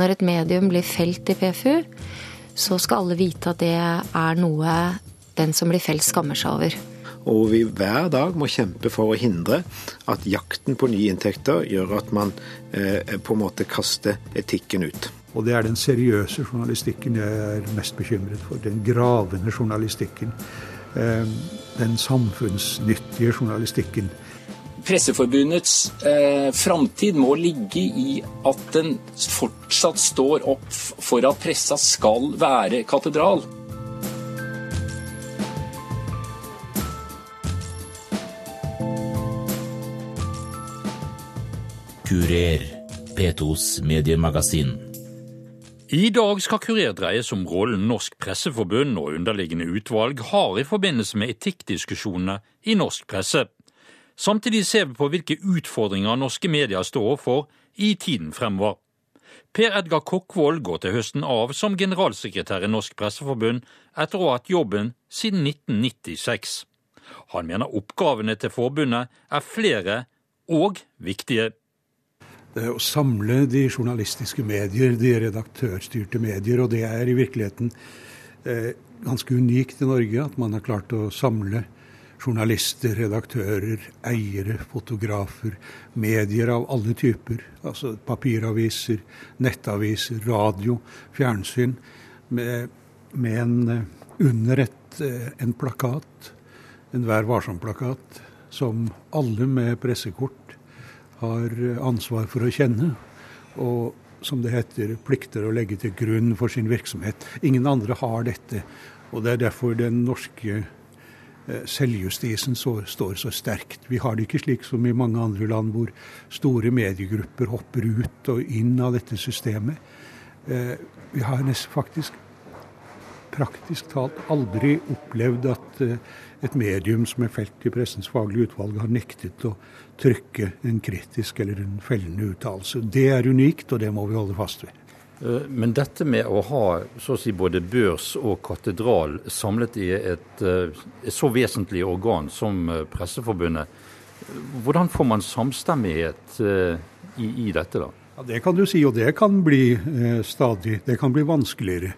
når et medium blir felt i PFU, så skal alle vite at det er noe den som blir felt, skammer seg over. Og vi hver dag må kjempe for å hindre at jakten på nye inntekter gjør at man eh, på en måte kaster etikken ut. Og det er den seriøse journalistikken jeg er mest bekymret for. Den gravende journalistikken. Eh, den samfunnsnyttige journalistikken. Presseforbundets eh, framtid må ligge i at den fortsatt står opp for at pressa skal være katedral. Kurer, P2s mediemagasin. I dag skal Kurer dreies om rollen Norsk Presseforbund og underliggende utvalg har i forbindelse med etikkdiskusjonene i norsk presse. Samtidig ser vi på hvilke utfordringer norske medier står overfor i tiden fremover. Per Edgar Kokkvold går til høsten av som generalsekretær i Norsk Presseforbund etter å ha hatt jobben siden 1996. Han mener oppgavene til forbundet er flere og viktige. Det å samle de journalistiske medier, de redaktørstyrte medier, og det er i virkeligheten eh, ganske unikt i Norge at man har klart å samle journalister, redaktører, eiere, fotografer, medier av alle typer. Altså papiraviser, nettaviser, radio, fjernsyn. Med, med en, eh, under et, eh, en plakat, en Vær varsom-plakat, som alle med pressekort har ansvar for å kjenne. Og som det heter, plikter å legge til grunn for sin virksomhet. Ingen andre har dette. Og det er derfor den norske eh, selvjustisen så, står så sterkt. Vi har det ikke slik som i mange andre land hvor store mediegrupper hopper ut og inn av dette systemet. Eh, vi har faktisk praktisk talt aldri opplevd at eh, et medium som er felt i Pressens faglige utvalg, har nektet å trykke en kritisk eller en fellende uttalelse. Det er unikt, og det må vi holde fast ved. Eh, men dette med å ha så å si, både børs og katedral samlet i et, eh, et så vesentlig organ som Presseforbundet, hvordan får man samstemmighet i, i dette, da? Ja, Det kan du si, og det kan bli eh, stadig det kan bli vanskeligere.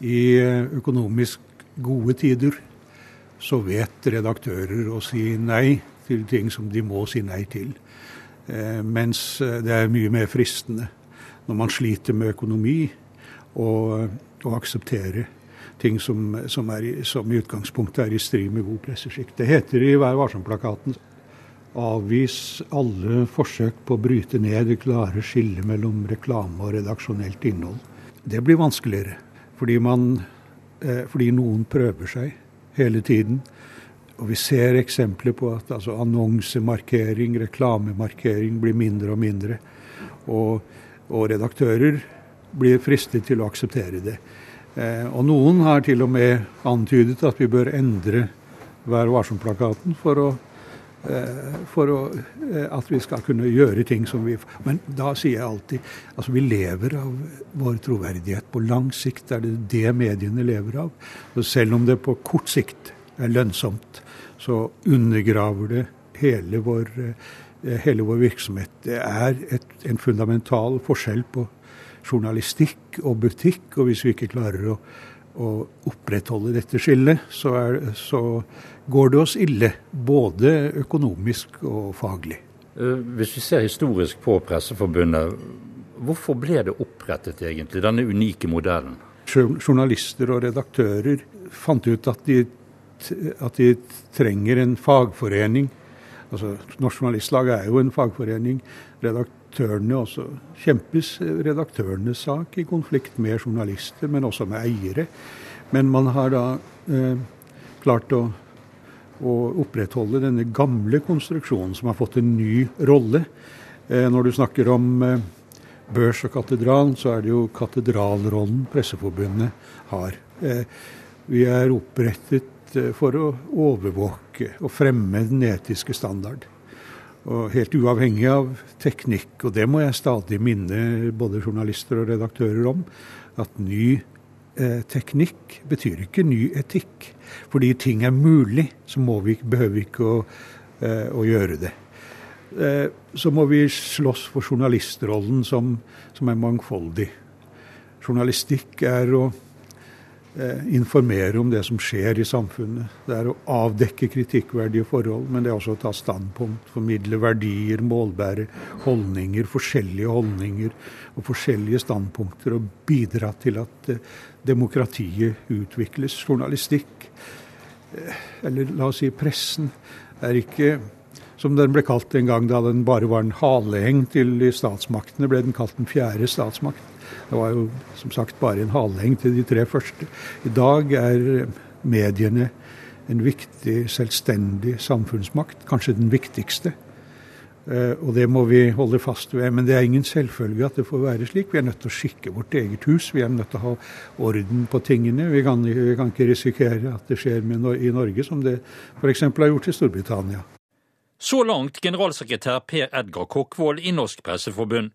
I økonomisk gode tider så vet redaktører å si nei til ting som de må si nei til. Eh, mens det er mye mer fristende når man sliter med økonomi, å akseptere ting som, som, er, som, i utgangspunktet er i strid med god presseskikk. Det heter i Vær varsom-plakaten avvis alle forsøk på å bryte ned det klare skillet mellom reklame og redaksjonelt innhold. Det blir vanskeligere, fordi, man, eh, fordi noen prøver seg hele tiden. Og vi ser eksempler på at altså, annonsemarkering, reklamemarkering blir mindre og mindre. Og, og redaktører blir fristet til å akseptere det. Eh, og noen har til og med antydet at vi bør endre Vær varsom-plakaten for, å, for å, eh, at vi skal kunne gjøre ting som vi Men da sier jeg alltid altså vi lever av vår troverdighet. På lang sikt er det det mediene lever av. Og selv om det på kort sikt er lønnsomt, så undergraver det hele vår, eh, hele vår virksomhet. Det er et, en fundamental forskjell på journalistikk og butikk. Og hvis vi ikke klarer å, å opprettholde dette skillet, så, er, så, går det oss ille. Både økonomisk og faglig. Eh, hvis vi ser historisk på Presseforbundet, hvorfor ble det opprettet egentlig, denne unike modellen? Journalister og redaktører fant ut at de, at de trenger en fagforening. Altså, Norsk Journalistlag er jo en fagforening. Redaktørene også kjempes redaktørenes sak i konflikt med journalister, men også med eiere. Men man har da eh, klart å, å, opprettholde denne gamle konstruksjonen, som har fått en ny rolle. Eh, når du snakker om eh, børs og katedral, så er det jo katedralrollen Presseforbundet har. Eh, vi er opprettet for å overvåke og fremme den etiske standard. Og helt uavhengig av teknikk, og det må jeg stadig minne både journalister og redaktører om, at ny eh, teknikk betyr ikke ny etikk. Fordi ting er mulig, så vi, behøver vi ikke å, eh, å gjøre det. Eh, så må vi slåss for journalistrollen som, som er mangfoldig. Journalistikk er å eh, informere om det som skjer i samfunnet. Det er å avdekke kritikkverdige forhold, men det er også å ta standpunkt, formidle verdier, målbære holdninger, forskjellige holdninger og forskjellige standpunkter, og bidra til at eh, demokratiet utvikles. Journalistikk, eh, eller la oss si pressen, er ikke som den ble kalt en gang da den bare var en haleheng til statsmaktene, ble den kalt den fjerde statsmakt. Det var jo som sagt bare en haleheng til de tre første. I dag er mediene en viktig, selvstendig samfunnsmakt, kanskje den viktigste. Eh, og det må vi holde fast ved. Men det er ingen selvfølge at det får være slik. Vi er nødt til å skikke vårt eget hus. Vi er nødt til å ha orden på tingene. Vi kan, vi kan ikke risikere at det skjer med, i Norge som det f.eks. har gjort i Storbritannia. Så langt generalsekretær Per Edgar Kokkvold i Norsk Presseforbund.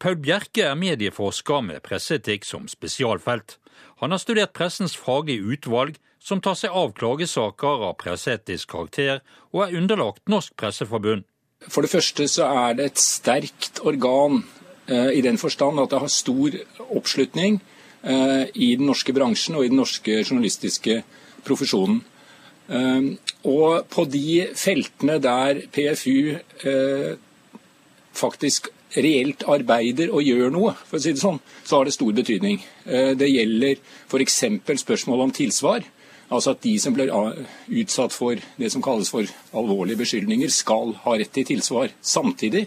Paul Bjerke er medieforsker med presseetikk som spesialfelt. Han har studert pressens faglige utvalg, som tar seg av klagesaker av presseetisk karakter, og er underlagt Norsk Presseforbund. For det første så er det et sterkt organ eh, i den forstand at det har stor oppslutning eh, i den norske bransjen og i den norske journalistiske profesjonen. Eh, og på de feltene der PFU faktisk reelt arbeider og gjør noe, for å si det sånn, så har det stor betydning. Eh, det gjelder f.eks. spørsmål om tilsvar. Altså at de som blir utsatt for det som kalles for alvorlige beskyldninger, skal ha rett til tilsvar samtidig.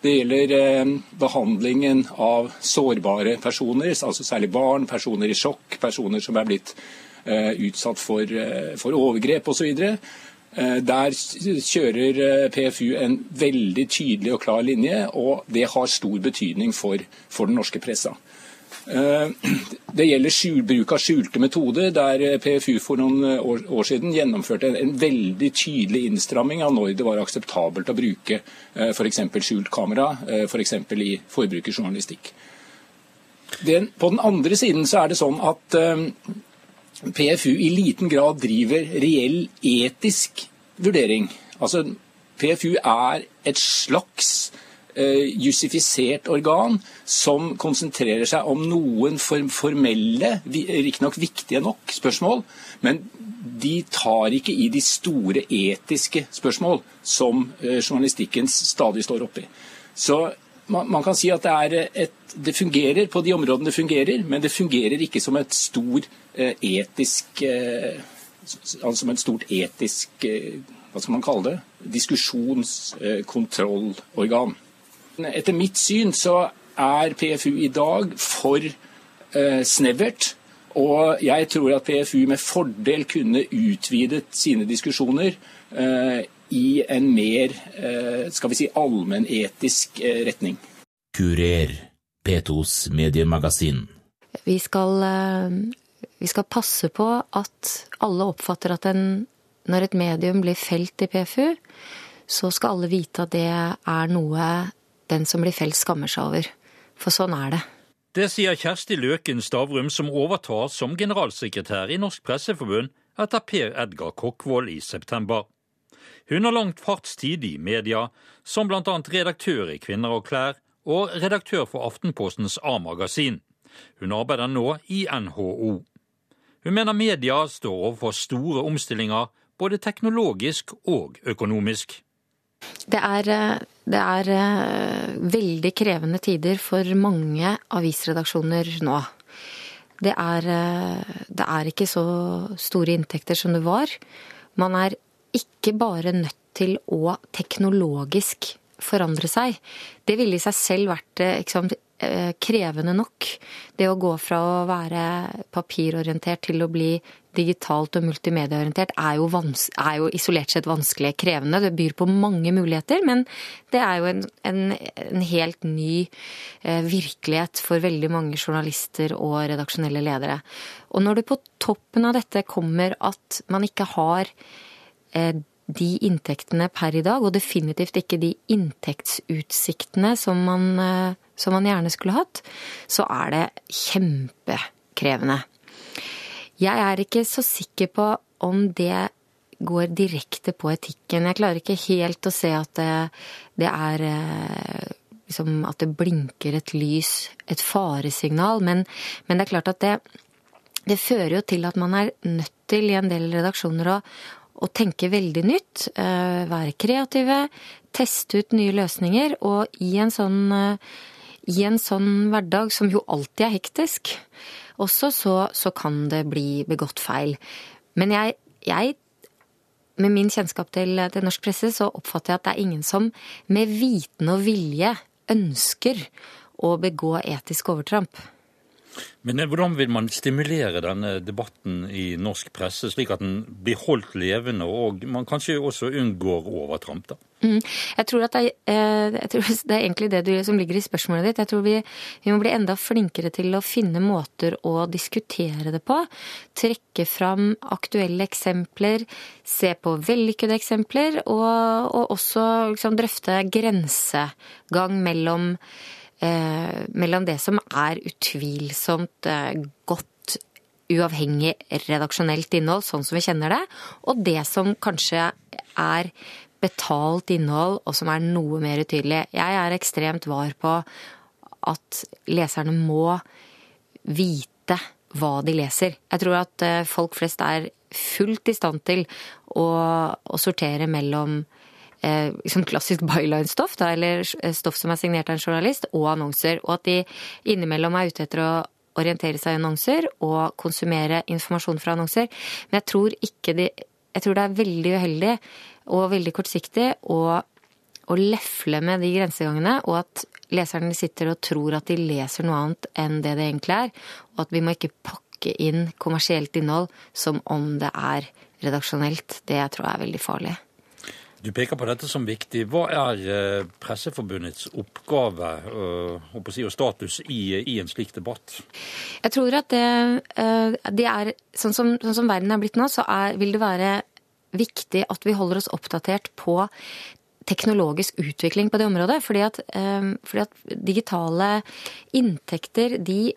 Det gjelder eh, behandlingen av sårbare personer, altså særlig barn, personer i sjokk, personer som er blitt eh, utsatt for, for overgrep osv. Eh, der kjører eh, PFU en veldig tydelig og klar linje, og det har stor betydning for, for den norske pressa. Eh, det gjelder bruk av skjulte metoder, der PFU for noen år, siden gjennomførte en, veldig tydelig innstramming av når det var akseptabelt å bruke f.eks. skjult kamera, f.eks. For i forbrukerjournalistikk. På den andre siden så er det sånn at PFU i liten grad driver reell etisk vurdering. Altså, PFU er et slags uh, jussifisert organ som konsentrerer seg om noen formelle, riktignok viktige nok, spørsmål, men de tar ikke i de store etiske spørsmål som uh, journalistikken stadig står oppi. Så man, man, kan si at det, et, det fungerer på de områdene det fungerer, men det fungerer ikke som et stor uh, etisk altså som et stort etisk hva skal man kalle det, diskusjonskontrollorgan. Etter mitt syn så er PFU i dag for eh, snevert. Og jeg tror at PFU med fordel kunne utvidet sine diskusjoner eh, i en mer eh, skal vi si, allmennetisk eh, retning. Kurer, P2s mediemagasin. Vi skal, eh, vi skal passe på at alle oppfatter at en, når et medium blir felt i PFU, så skal alle vite at det er noe den som blir felt, skammer seg over. For sånn er det. Det sier Kjersti Løken Stavrum, som overtar som generalsekretær i Norsk Presseforbund etter Per Edgar Kokkvold i september. Hun har langt fartstid i media, som bl.a. redaktør i Kvinner og klær og redaktør for Aftenpostens A-magasin. Hun arbeider nå i NHO. Hun mener media står overfor store omstillinger, både teknologisk og økonomisk. Det er, eh, det er eh, veldig krevende tider for mange avisredaksjoner nå. Det er, eh, det er ikke så store inntekter som det var. Man er ikke bare nødt til å teknologisk forandre seg. Det ville i seg selv vært sant, krevende nok. Det å gå fra å være papirorientert til å bli digitalt og multimedieorientert er jo, er jo, isolert sett vanskelig krevende. Det byr på mange muligheter, men det er jo en, en, en helt ny eh, virkelighet for veldig mange journalister og redaksjonelle ledere. Og når det på toppen av dette kommer at man ikke har eh, de inntektene per i dag, og definitivt ikke de inntektsutsiktene som man, eh, som man gjerne skulle hatt, så er det kjempekrevende. Jeg er ikke så sikker på om det går direkte på etikken. Jeg klarer ikke helt å se at det, det er eh, liksom, at det blinker et lys, et faresignal. Men, men det er klart at det, det fører jo til at man er nødt til i en del redaksjoner å, å tenke veldig nytt. Uh, være kreative, teste ut nye løsninger. Og i en sånn, uh, i en sånn hverdag som jo alltid er hektisk, også så, så kan det bli begått feil. Men jeg, jeg med min kjennskap til, til, norsk presse, så oppfatter jeg at det er ingen som med viten og vilje ønsker å begå etisk overtramp. Men eh, hvordan vil man stimulere denne debatten i norsk presse, slik at den blir holdt levende, og man kanskje også unngår overtramp? da? Mm. Jeg, tror det er, eh, jeg tror det er egentlig det du, som ligger i spørsmålet ditt. Jeg tror vi, vi, må bli enda flinkere til å finne måter å diskutere det på. Trekke fram aktuelle eksempler, se på vellykkede eksempler, og, og også liksom, drøfte grensegang mellom mellom det som er utvilsomt eh, godt, uavhengig redaksjonelt innhold, sånn som vi kjenner det, og det som kanskje er betalt innhold, og som er noe mer utydelig. Jeg er ekstremt var på at leserne må vite hva de leser. Jeg tror at eh, folk flest er fullt i stand til å, å sortere mellom liksom klassisk byline-stoff, eller eh, stoff som er signert av en journalist, og annonser. Og at de innimellom er ute etter å orientere seg i annonser og konsumere informasjon fra annonser. Men jeg tror ikke de Jeg tror det er veldig uheldig og veldig kortsiktig å, å lefle med de grensegangene, og at leserne sitter og tror at de leser noe annet enn det det egentlig er. Og at vi må ikke pakke inn kommersielt innhold som om det er redaksjonelt. Det jeg tror jeg er veldig farlig. Du peker på dette som viktig. Hva er eh, Presseforbundets oppgave eh, og status i, en slik debatt? Jeg tror at det, eh, det er sånn som, sånn som, verden er blitt nå, så er, vil det være viktig at vi holder oss oppdatert på teknologisk utvikling på det området. Fordi at, fordi at digitale inntekter de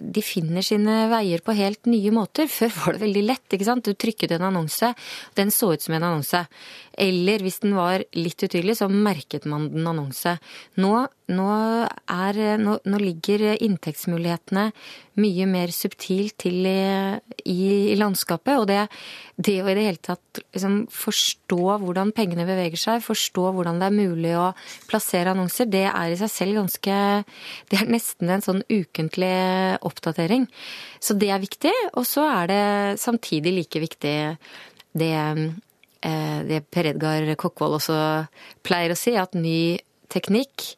de finner sine veier på helt nye måter. Før var det veldig lett. ikke sant? Du trykket en annonse, den så ut som en annonse. Eller hvis den var litt utydelig, så merket man den annonse. Nå, nå, er, nå, nå ligger inntektsmulighetene mye mer subtilt til i, i, i landskapet. Og det, det, å i det hele tatt liksom, forstå hvordan pengene beveger seg, forstå hvordan det er mulig å plassere annonser, det er i seg selv ganske Det er nesten en sånn ukentlig oppdatering. Så det er viktig. Og så er det samtidig like viktig det, eh, det Per Edgar Kokkvold også pleier å si, at ny teknikk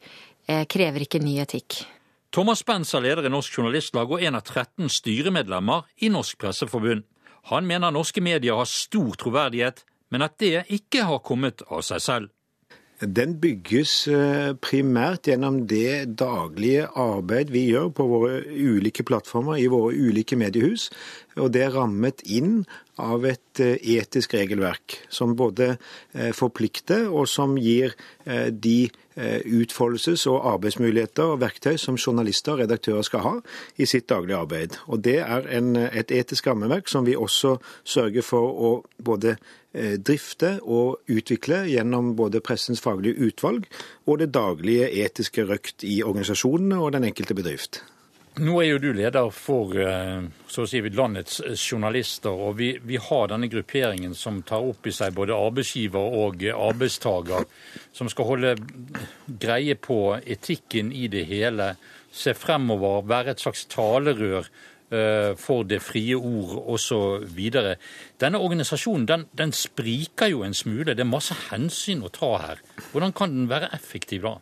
eh, krever ikke ny etikk. Thomas Spencer er leder i Norsk Journalistlag og en av 13 styremedlemmer i Norsk Presseforbund. Han mener norske medier har stor troverdighet, men at det ikke har kommet av seg selv. Den bygges eh, primært gjennom det daglige arbeid vi gjør på våre ulike plattformer i våre ulike mediehus. Og det er rammet inn av et eh, etisk regelverk som både eh, forplikter og som gir de utfoldelses- og arbeidsmuligheter og verktøy som journalister og redaktører skal ha i sitt daglige arbeid. Og Det er en, et etisk rammeverk som vi også sørger for å både Eh, drifte og utvikle gjennom både pressens faglige utvalg og det daglige etiske røkt i organisasjonene og den enkelte bedrift. Nå er jo du leder for eh, så å si, landets journalister, og vi, vi, har denne grupperingen som tar opp i seg både arbeidsgiver og arbeidstaker, som skal holde greie på etikken i det hele, se fremover, være et slags talerør uh, for det frie ord osv. Denne organisasjonen den, den, spriker jo en smule. Det er masse hensyn å ta her. Hvordan kan den være effektiv da?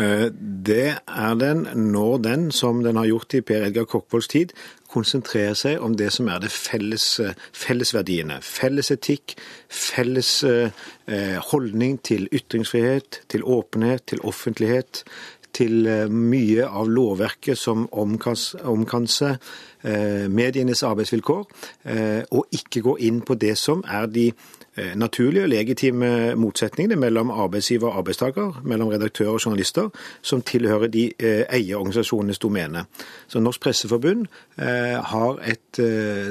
Eh, det er den når den, som den har gjort i Per Edgar Kokkvolds tid, konsentrerer seg om det som er det felles, eh, fellesverdiene. Felles etikk, felles holdning til ytringsfrihet, til åpenhet, til offentlighet, til eh, mye av lovverket som omkanser eh, medienes arbeidsvilkår, eh, og ikke gå inn på det som er de naturlige og legitime motsetningene mellom arbeidsgiver og arbeidstaker, mellom redaktører og journalister, som tilhører de eierorganisasjonenes domene. Så Norsk Presseforbund har et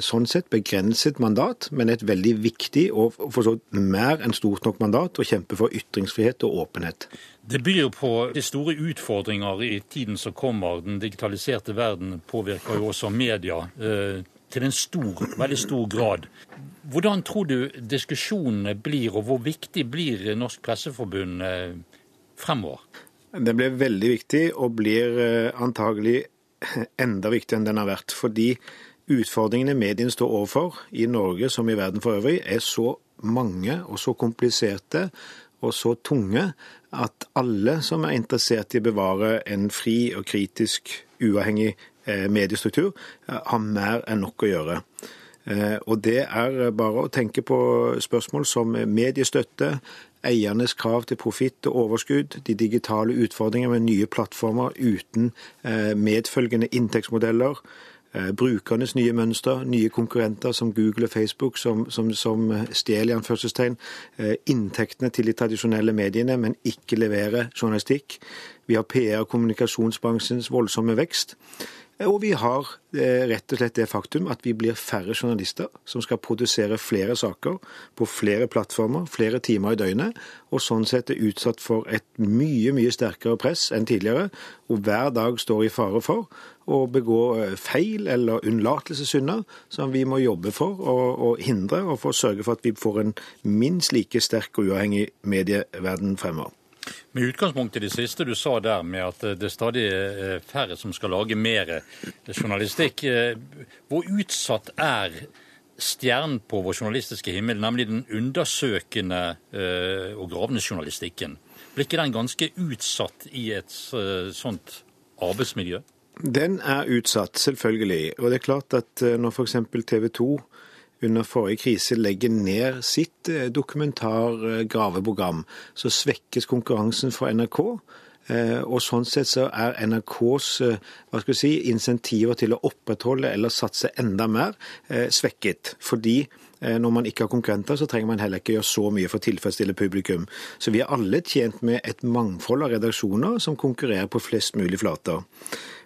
sånn sett begrenset mandat, men et veldig viktig og for så mer enn stort nok mandat å kjempe for ytringsfrihet og åpenhet. Det byr på de store utfordringer i tiden som kommer. Den digitaliserte verden påvirker jo også media eh, til en stor, veldig stor grad. Hvordan tror du diskusjonene blir, og hvor viktig blir Norsk Presseforbund eh, fremover? Den blir veldig viktig, og blir eh, antagelig enda viktigere enn den har vært. Fordi utfordringene mediene står overfor, i Norge som i verden for øvrig, er så mange og så kompliserte og så tunge at alle som er interessert i å bevare en fri og kritisk uavhengig eh, mediestruktur, har mer enn nok å gjøre. Eh, og det er bare å tenke på spørsmål som mediestøtte, eiernes krav til profitt og overskudd, de digitale utfordringer med nye plattformer uten eh, medfølgende inntektsmodeller, eh, brukernes nye mønster, nye konkurrenter som Google og Facebook som, som, som stjeler i anførselstegn inntektene til de tradisjonelle mediene, men ikke leverer journalistikk. Vi har PR- og kommunikasjonsbransjens voldsomme vekst. Og vi har eh, rett og slett det faktum at vi blir færre journalister som skal produsere flere saker på flere plattformer, flere timer i døgnet, og sånn sett er utsatt for et mye, mye sterkere press enn tidligere, og hver dag står i fare for å begå eh, feil eller unnlatelsessynder som vi må jobbe for å, hindre, og for å sørge for at vi får en minst like sterk og uavhengig medieverden fremover. Med utgangspunkt i det siste du sa der, med at det er stadig færre som skal lage mer journalistikk. Eh, hvor utsatt er stjernen på vår journalistiske himmel, nemlig den undersøkende eh, og gravende journalistikken? Blir ikke den ganske utsatt i et eh, sånt arbeidsmiljø? Den er utsatt, selvfølgelig. Og det er klart at når f.eks. TV 2 under forrige krise legger ned sitt dokumentar-graveprogram, så svekkes konkurransen for NRK. Eh, og sånn sett så er NRKs eh, hva skal si, insentiver til å opprettholde eller satse enda mer svekket. Fordi når man ikke har konkurrenter, så trenger man heller ikke gjøre så mye for å tilfredsstille publikum. Så vi er alle tjent med et mangfold av redaksjoner som konkurrerer på flest mulig flater.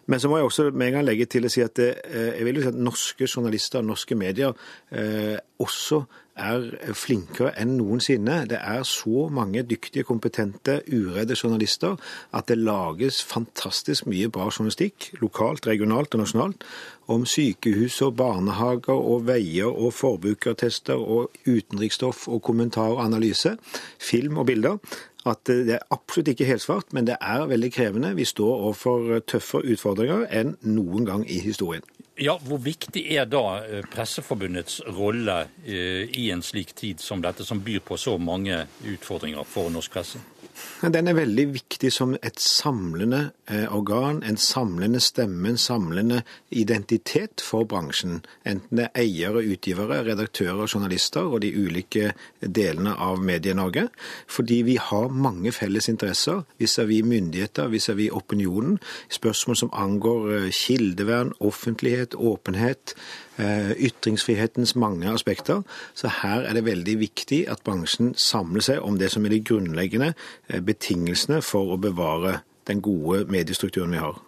Men så må jeg også med en gang legge til å si at eh, jeg vil jo si at norske journalister og norske medier eh, også er flinkere enn noensinne. Det er så mange dyktige, kompetente, uredde journalister at det lages fantastisk mye bra journalistikk, lokalt, regionalt og nasjonalt, om sykehus og barnehager og veier og forbrukertester og utenriksstoff og kommentar og analyse, film og bilder at det er absolutt ikke helsvart, men det er veldig krevende. Vi står overfor tøffere utfordringer enn noen gang i historien. Ja, Hvor viktig er da eh, Presseforbundets rolle eh, i en slik tid som dette, som byr på så mange utfordringer for norsk presse? Den er veldig viktig som et samlende eh, organ, en samlende stemme, en samlende identitet for bransjen. Enten det er eiere, utgivere, redaktører, journalister og de ulike delene av Medie-Norge. Fordi vi har mange felles interesser vis-à-vis myndigheter, vis-à-vis opinionen. Spørsmål som angår eh, kildevern, offentlighet, åpenhet ytringsfrihetens mange aspekter. Så her er det veldig viktig at bransjen samler seg om det som er de grunnleggende eh, betingelsene for å bevare den gode mediestrukturen vi har.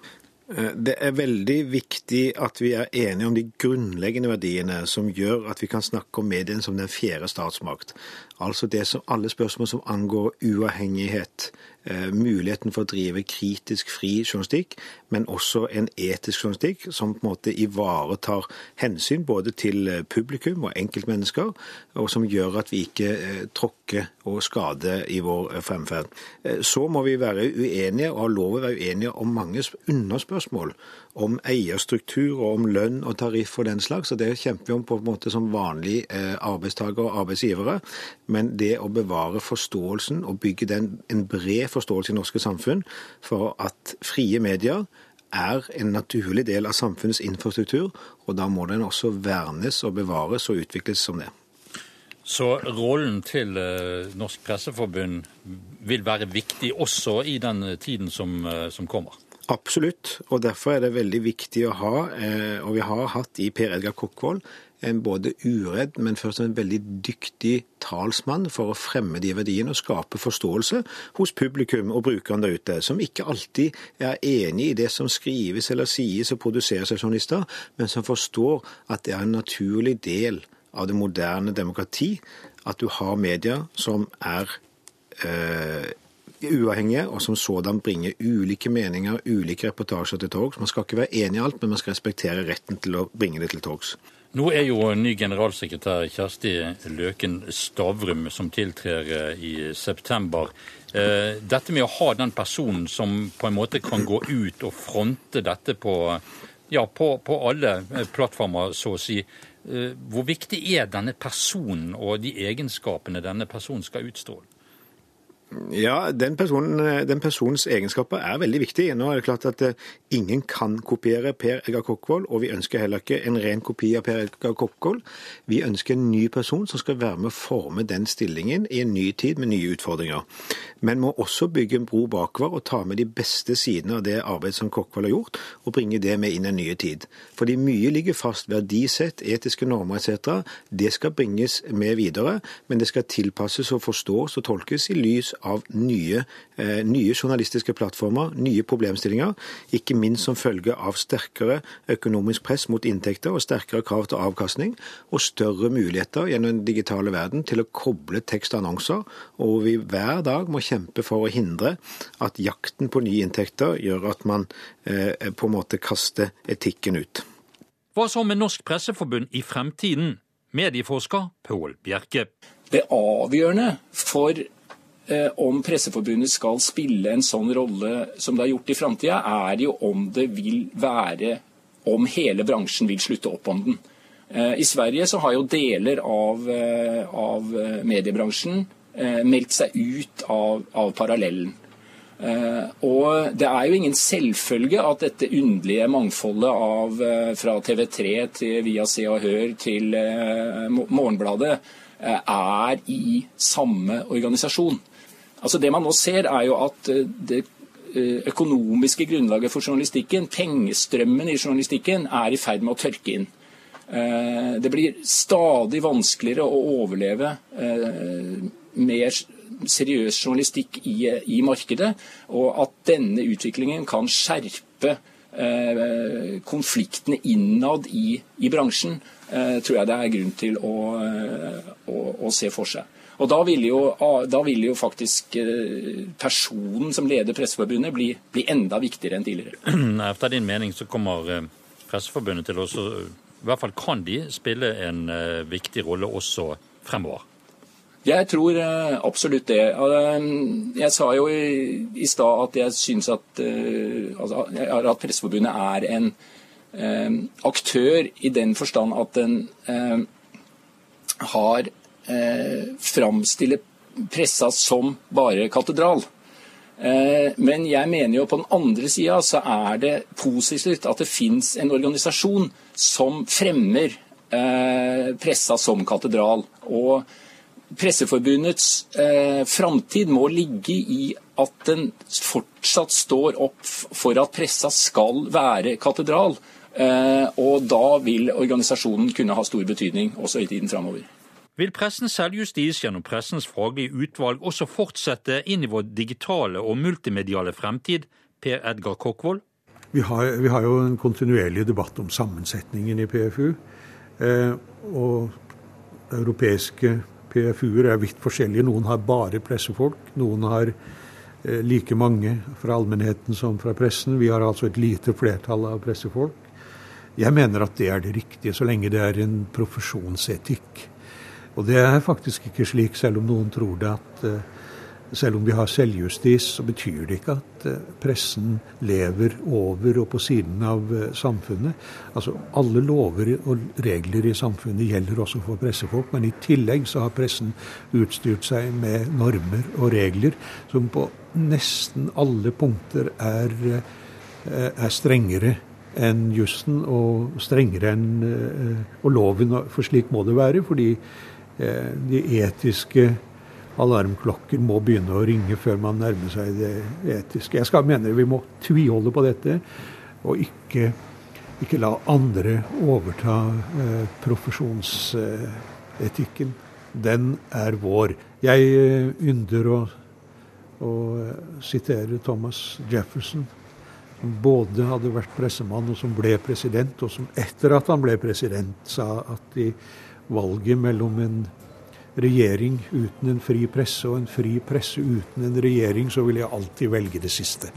Eh, det er veldig viktig at vi er enige om de grunnleggende verdiene som gjør at vi kan snakke om mediene som den fjerde statsmakt. Altså det som alle spørsmål som angår uavhengighet, Eh, muligheten for å drive kritisk fri journalistikk, men også en etisk journalistikk som på en måte ivaretar hensyn både til eh, publikum og enkeltmennesker, og som gjør at vi ikke eh, tråkker og skader i vår fremferd. Så må vi være uenige, og ha lov å være uenige om mange underspørsmål. Om eierstruktur og om lønn og tariff og den slags. og Det kjemper vi om på en måte som vanlige arbeidstakere og arbeidsgivere. Men det å bevare forståelsen og bygge den, en bred forståelse i norske samfunn for at frie medier er en naturlig del av samfunnets infrastruktur, og da må den også vernes og bevares og utvikles som det. Så rollen til eh, Norsk Presseforbund vil være viktig også i den tiden som, eh, som kommer? Absolutt, og derfor er det veldig viktig å ha, eh, og vi har hatt i Per Edgar Kokkvold, en både uredd, men først en veldig dyktig talsmann for å fremme de verdiene og skape forståelse hos publikum og brukerne der ute, som ikke alltid er enig i det som skrives eller sies og produseres av journalister, men som forstår at det er en naturlig del av det moderne demokrati at du har medier som er eh, uavhengige, og som sådan bringer ulike meninger, ulike reportasjer til torgs. Man skal ikke være enig i alt, men man skal respektere retten til å bringe det til torgs. Nå er jo ny generalsekretær Kjersti Løken Stavrum som tiltrer eh, i september. Eh, dette med å ha den personen som på en måte kan gå ut og fronte dette på, ja, på, på alle eh, plattformer, så å si. Hvor viktig er denne personen og de egenskapene denne personen skal utstråle? Ja, den, personen, den, personens egenskaper er veldig viktig. Nå er det klart at eh, ingen kan kopiere Per Eggar Kokkvold, og vi ønsker heller ikke en ren kopi av Per Eggar Kokkvold. Vi ønsker en ny person som skal være med å forme den stillingen i en ny tid med nye utfordringer. Men må også bygge en bro bakover og ta med de beste sidene av det arbeidet som Kokkvold har gjort, og bringe det med inn i en ny tid. Fordi mye ligger fast, verdisett, etiske normer etc. Det skal bringes med videre, men det skal tilpasses og forstås og tolkes i lys av nye, eh, nye, journalistiske plattformer, nye problemstillinger, ikke minst som følge av sterkere økonomisk press mot inntekter og sterkere krav til avkastning, og større muligheter gjennom den digitale verden til å koble tekst og annonser, og vi hver dag må kjempe for å hindre at jakten på nye inntekter gjør at man eh, på en måte kaster etikken ut. Hva så med Norsk Presseforbund i fremtiden? Medieforsker Pål Bjerke. Det avgjørende for om Presseforbundet skal spille en sånn rolle som det har gjort i framtida, er jo om det vil være om hele bransjen vil slutte opp om den. Eh, I Sverige så har jo deler av, eh, av mediebransjen meldt seg ut av, av parallellen. Og det er jo ingen selvfølge at dette underlige mangfoldet av fra TV3 til Via Se og Hør til Morgenbladet er i samme organisasjon. Altså Det man nå ser, er jo at eh, det eh, økonomiske grunnlaget for journalistikken, pengestrømmen i journalistikken, er i ferd med å tørke inn. Eh, det blir stadig vanskeligere å overleve mer seriøs journalistikk i, i markedet, og at denne utviklingen kan skjerpe konfliktene innad i, i bransjen, tror jeg det er grunn til å, å, å se for seg. Og da ville jo, da vil jo, faktisk eh, personen som leder Presseforbundet bli, bli enda viktigere enn tidligere. Etter din mening så kommer eh, Presseforbundet til å I hvert fall kan de spille en eh, viktig rolle også fremover? Jeg tror absolutt det. Jeg sa jo i, i stad at jeg syns at, altså, at Presseforbundet er en aktør i den forstand at den har eh, framstille pressa som bare katedral. Eh, men jeg mener jo på den andre sida så er det positivt at det fins en organisasjon som fremmer eh, pressa som katedral. Og Presseforbundets eh, framtid må ligge i at den fortsatt står opp for at pressa skal være katedral. Eh, og da vil organisasjonen kunne ha stor betydning også i tiden framover. Vil pressens selvjustis gjennom pressens faglige utvalg også fortsette inn i vår digitale og multimediale fremtid, Per Edgar Kokkvold? Vi vi har, jo en kontinuerlig debatt om sammensetningen i PFU. Eh, og europeiske PFU-er er vidt forskjellige. Noen har bare pressefolk. Noen har eh, like mange fra allmennheten som fra pressen. Vi har altså et lite flertall av pressefolk. Jeg mener at det er det riktige, så lenge det er en profesjonsetikk. Og det er faktisk ikke slik, selv om noen tror det, at uh, selv om vi har selvjustis, så betyr det ikke at uh, pressen lever over og på siden av uh, samfunnet. Altså Alle lover og regler i samfunnet gjelder også for pressefolk, men i tillegg så har pressen utstyrt seg med normer og regler som på nesten alle punkter er, er strengere enn jussen og strengere enn og loven. For slik må det være. fordi Eh, de etiske alarmklokker må begynne å ringe før man nærmer seg det etiske. Jeg skal mener vi må tviholde på dette, og ikke, ikke la andre overta eh, profesjonsetikken. Den er vår. Jeg eh, ynder å, å sitere Thomas Jefferson, som både hadde vært pressemann og som ble president, og som etter at han ble president, sa at de valget mellom en regjering uten en fri presse og en fri presse uten en regjering, så vil jeg alltid velge det siste.